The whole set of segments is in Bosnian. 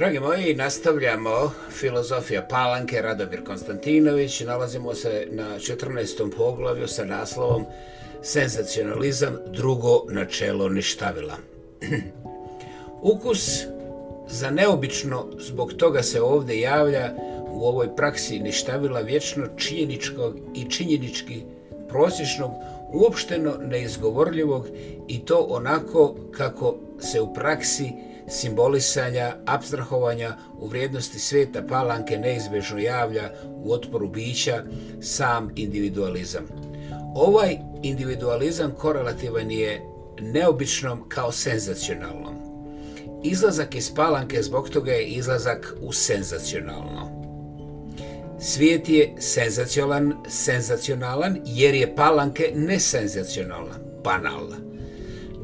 Dragi moji, nastavljamo filozofija Palanke, Radomir Konstantinović. Nalazimo se na 14. poglavlju sa naslovom Senzacionalizam, drugo načelo ništavila. Ukus za neobično, zbog toga se ovdje javlja u ovoj praksi ništavila vječno činjeničkog i činjenički prosječnog, uopšteno neizgovorljivog i to onako kako se u praksi simbolisanja, abstrahovanja u vrijednosti svijeta palanke neizbježno javlja u otporu bića sam individualizam. Ovaj individualizam korelativan je neobičnom kao senzacionalnom. Izlazak iz palanke zbog toga je izlazak u senzacionalno. Svijet je senzacionalan, senzacionalan jer je palanke nesenzacionalna, banalna.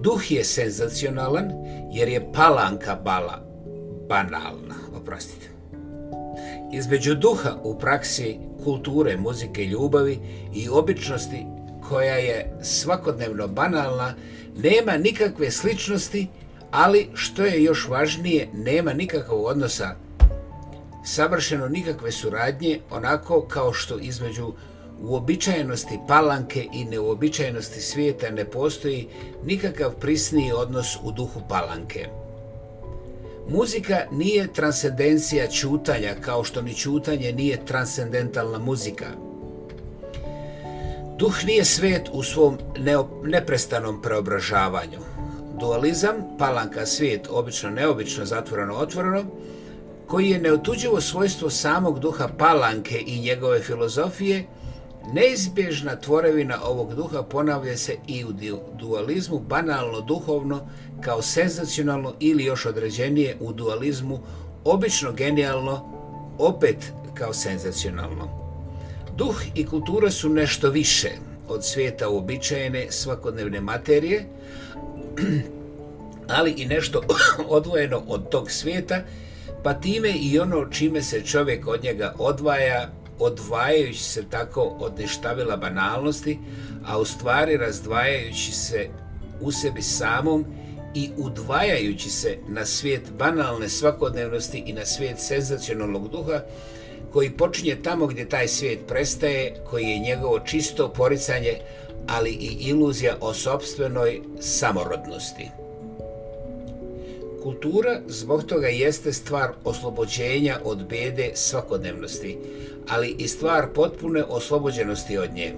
Duh je senzacionalan jer je palanka bala, banalna, oprostite. Između duha u praksi kulture, muzike, ljubavi i običnosti koja je svakodnevno banalna, nema nikakve sličnosti, ali što je još važnije, nema nikakvog odnosa, savršeno nikakve suradnje, onako kao što između uobičajenosti palanke i neuobičajenosti svijeta ne postoji nikakav prisniji odnos u duhu palanke. Muzika nije transcendencija čutanja kao što ni čutanje nije transcendentalna muzika. Duh nije svet u svom neprestanom preobražavanju. Dualizam, palanka, svijet, obično, neobično, zatvoreno, otvoreno, koji je neotuđivo svojstvo samog duha palanke i njegove filozofije Neizbježna tvorevina ovog duha ponavlja se i u dualizmu banalno duhovno kao senzacionalno ili još određenije u dualizmu obično genijalno opet kao senzacionalno. Duh i kultura su nešto više od svijeta uobičajene svakodnevne materije, ali i nešto odvojeno od tog svijeta, pa time i ono čime se čovjek od njega odvaja odvajajući se tako od neštavila banalnosti, a u stvari razdvajajući se u sebi samom i udvajajući se na svijet banalne svakodnevnosti i na svijet senzacionalnog duha, koji počinje tamo gdje taj svijet prestaje, koji je njegovo čisto poricanje, ali i iluzija o sobstvenoj samorodnosti. Kultura zbog toga jeste stvar oslobođenja od bede svakodnevnosti, ali i stvar potpune oslobođenosti od nje.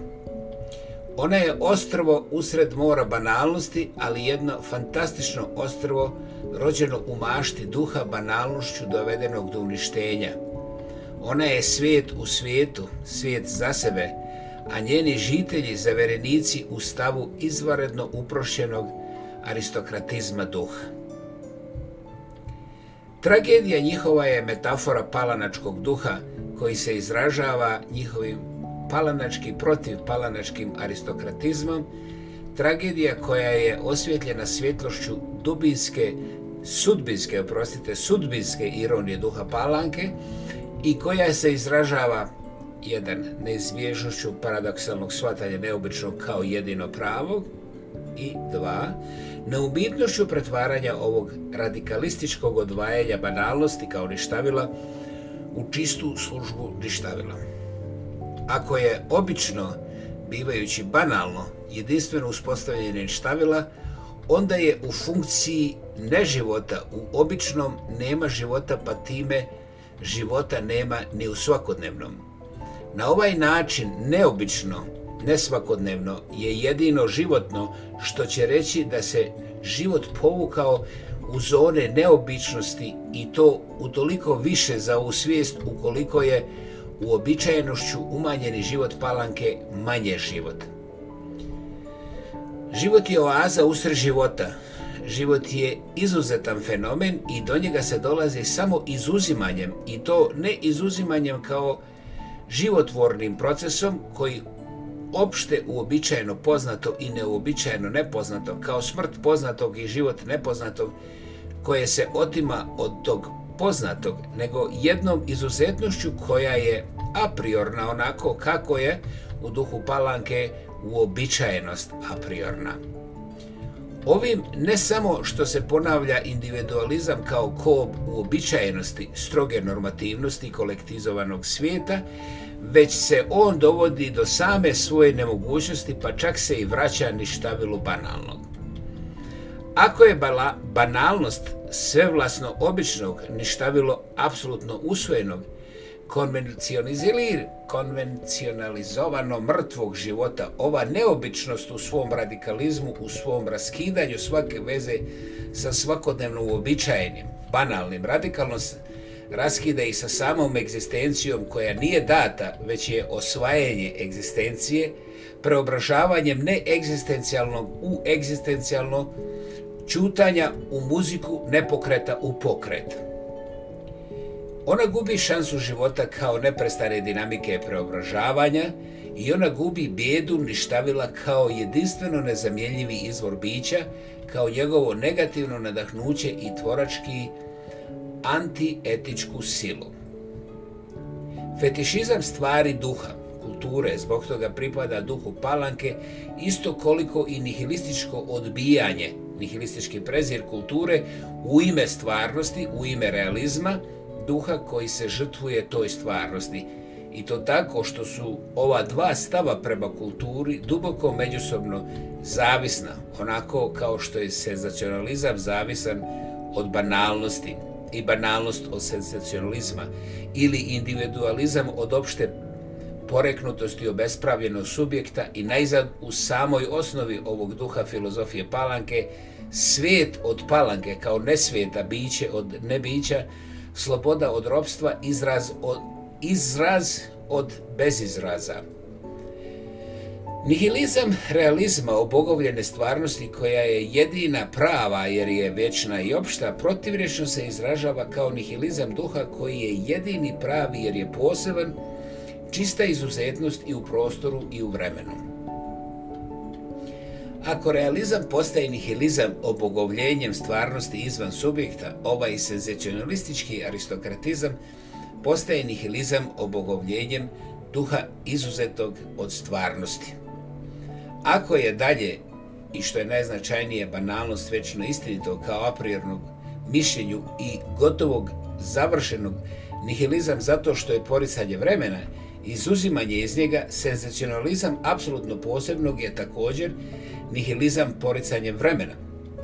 Ona je ostrvo usred mora banalnosti, ali jedno fantastično ostrvo rođeno u mašti duha banalnošću dovedenog do uništenja. Ona je svijet u svijetu, svijet za sebe, a njeni žitelji zaverenici u stavu izvaredno uprošenog aristokratizma duha. Tragedija njihova je metafora palanačkog duha koji se izražava njihovim palanački protiv palanačkim aristokratizmom. Tragedija koja je osvjetljena svjetlošću dubinske, sudbinske, oprostite, sudbinske ironije duha palanke i koja se izražava jedan neizbježnošću paradoksalnog shvatanja neobičnog kao jedino pravog i dva umjetnošću pretvaranja ovog radikalističkog odvajanja banalnosti kao ništavila u čistu službu ništavila. Ako je obično, bivajući banalno, jedinstveno uspostavljanje ništavila, onda je u funkciji neživota, u običnom nema života pa time života nema ni u svakodnevnom. Na ovaj način neobično nesvakodnevno je jedino životno što će reći da se život povukao u zone neobičnosti i to utoliko više za ovu svijest ukoliko je uobičajenošću umanjeni život palanke manje život. Život je oaza usre života. Život je izuzetan fenomen i do njega se dolazi samo izuzimanjem i to ne izuzimanjem kao životvornim procesom koji opšte uobičajeno poznato i neuobičajeno nepoznato, kao smrt poznatog i život nepoznatog, koje se otima od tog poznatog, nego jednom izuzetnošću koja je a priorna onako kako je u duhu palanke uobičajenost a priorna. Ovim ne samo što se ponavlja individualizam kao kob uobičajenosti, stroge normativnosti kolektizovanog svijeta, već se on dovodi do same svoje nemogućnosti, pa čak se i vraća ništavilu banalnog. Ako je bala, banalnost svevlasno običnog ništavilo apsolutno usvojenog, konvencionalizovano mrtvog života, ova neobičnost u svom radikalizmu, u svom raskidanju svake veze sa svakodnevno uobičajenjem, banalnim, radikalnost raskida i sa samom egzistencijom koja nije data, već je osvajanje egzistencije, preobražavanjem neegzistencijalnog u egzistencijalno, čutanja u muziku nepokreta u pokret. Ona gubi šansu života kao neprestane dinamike preobražavanja i ona gubi bijedu ništavila kao jedinstveno nezamjenjivi izvor bića, kao njegovo negativno nadahnuće i tvorački antietičku silu. Fetišizam stvari duha, kulture, zbog toga pripada duhu palanke, isto koliko i nihilističko odbijanje, nihilistički prezir kulture u ime stvarnosti, u ime realizma, duha koji se žrtvuje toj stvarnosti. I to tako što su ova dva stava prema kulturi duboko međusobno zavisna, onako kao što je senzacionalizam zavisan od banalnosti, i banalnost od sensacionalizma ili individualizam od opšte poreknutosti i obespravljenost subjekta i najzad u samoj osnovi ovog duha filozofije Palanke, svijet od Palanke kao nesvijeta, biće od nebića, sloboda od robstva, izraz od, izraz od bezizraza. Nihilizam realizma obogovljene stvarnosti koja je jedina prava jer je večna i opšta protivrečno se izražava kao nihilizam duha koji je jedini pravi jer je poseban, čista izuzetnost i u prostoru i u vremenu. Ako realizam postaje nihilizam obogovljenjem stvarnosti izvan subjekta, ovaj senzacionalistički aristokratizam postaje nihilizam obogovljenjem duha izuzetog od stvarnosti. Ako je dalje, i što je najznačajnije, banalnost večno istinito kao apriornog mišljenju i gotovog završenog nihilizam zato što je poricanje vremena, izuzimanje iz njega, senzacionalizam apsolutno posebnog je također nihilizam poricanjem vremena.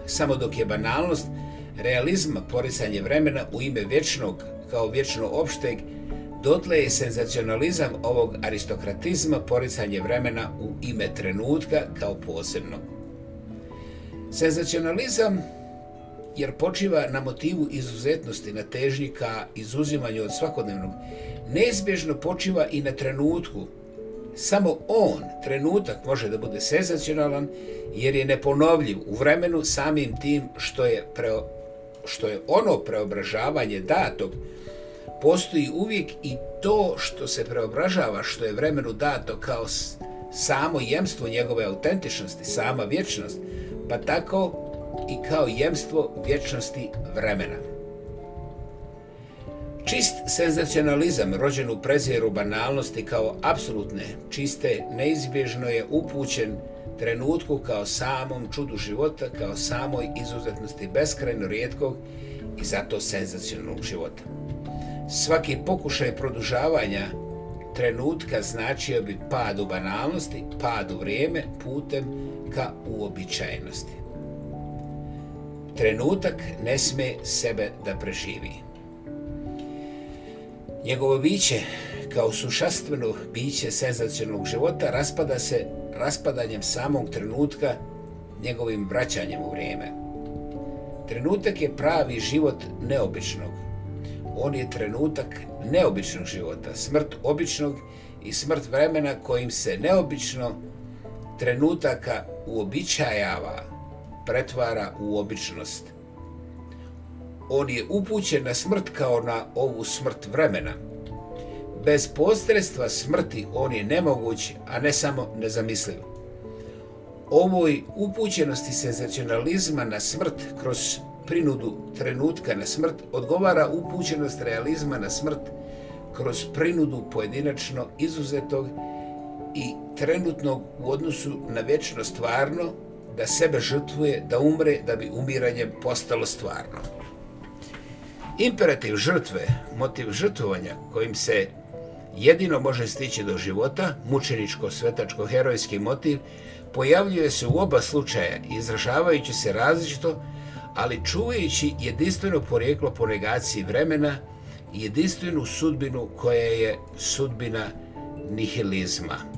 Samo dok je banalnost realizma poricanje vremena u ime vječnog kao vječno opšteg Dotle je senzacionalizam ovog aristokratizma poricanje vremena u ime trenutka kao posebnog. Senzacionalizam jer počiva na motivu izuzetnosti, na težnji ka izuzimanju od svakodnevnog, neizbježno počiva i na trenutku. Samo on, trenutak, može da bude senzacionalan jer je neponovljiv u vremenu samim tim što je, što je ono preobražavanje datog, postoji uvijek i to što se preobražava, što je vremenu dato kao samo jemstvo njegove autentičnosti, sama vječnost, pa tako i kao jemstvo vječnosti vremena. Čist senzacionalizam, rođen u prezjeru banalnosti kao apsolutne, čiste, neizbježno je upućen trenutku kao samom čudu života, kao samoj izuzetnosti beskrajno rijetkog i zato senzacionalnog života. Svaki pokušaj produžavanja trenutka značio bi pad u banalnosti, pad u vrijeme putem ka uobičajenosti. Trenutak ne smije sebe da preživi. Njegovo biće kao sušastveno biće senzacionalnog života raspada se raspadanjem samog trenutka njegovim vraćanjem u vrijeme. Trenutak je pravi život neobičnog, on je trenutak neobičnog života, smrt običnog i smrt vremena kojim se neobično trenutaka uobičajava, pretvara u običnost. On je upućen na smrt kao na ovu smrt vremena. Bez postredstva smrti on je nemoguć, a ne samo nezamisliv. Ovoj upućenosti senzacionalizma na smrt kroz prinudu trenutka na smrt odgovara upućenost realizma na smrt kroz prinudu pojedinačno izuzetog i trenutnog u odnosu na večno stvarno da sebe žrtvuje, da umre, da bi umiranje postalo stvarno. Imperativ žrtve, motiv žrtvovanja kojim se jedino može stići do života, mučeničko-svetačko-herojski motiv, pojavljuje se u oba slučaja, izražavajući se različito ali čuvajući jedinstveno porijeklo po negaciji vremena i jedinstvenu sudbinu koja je sudbina nihilizma.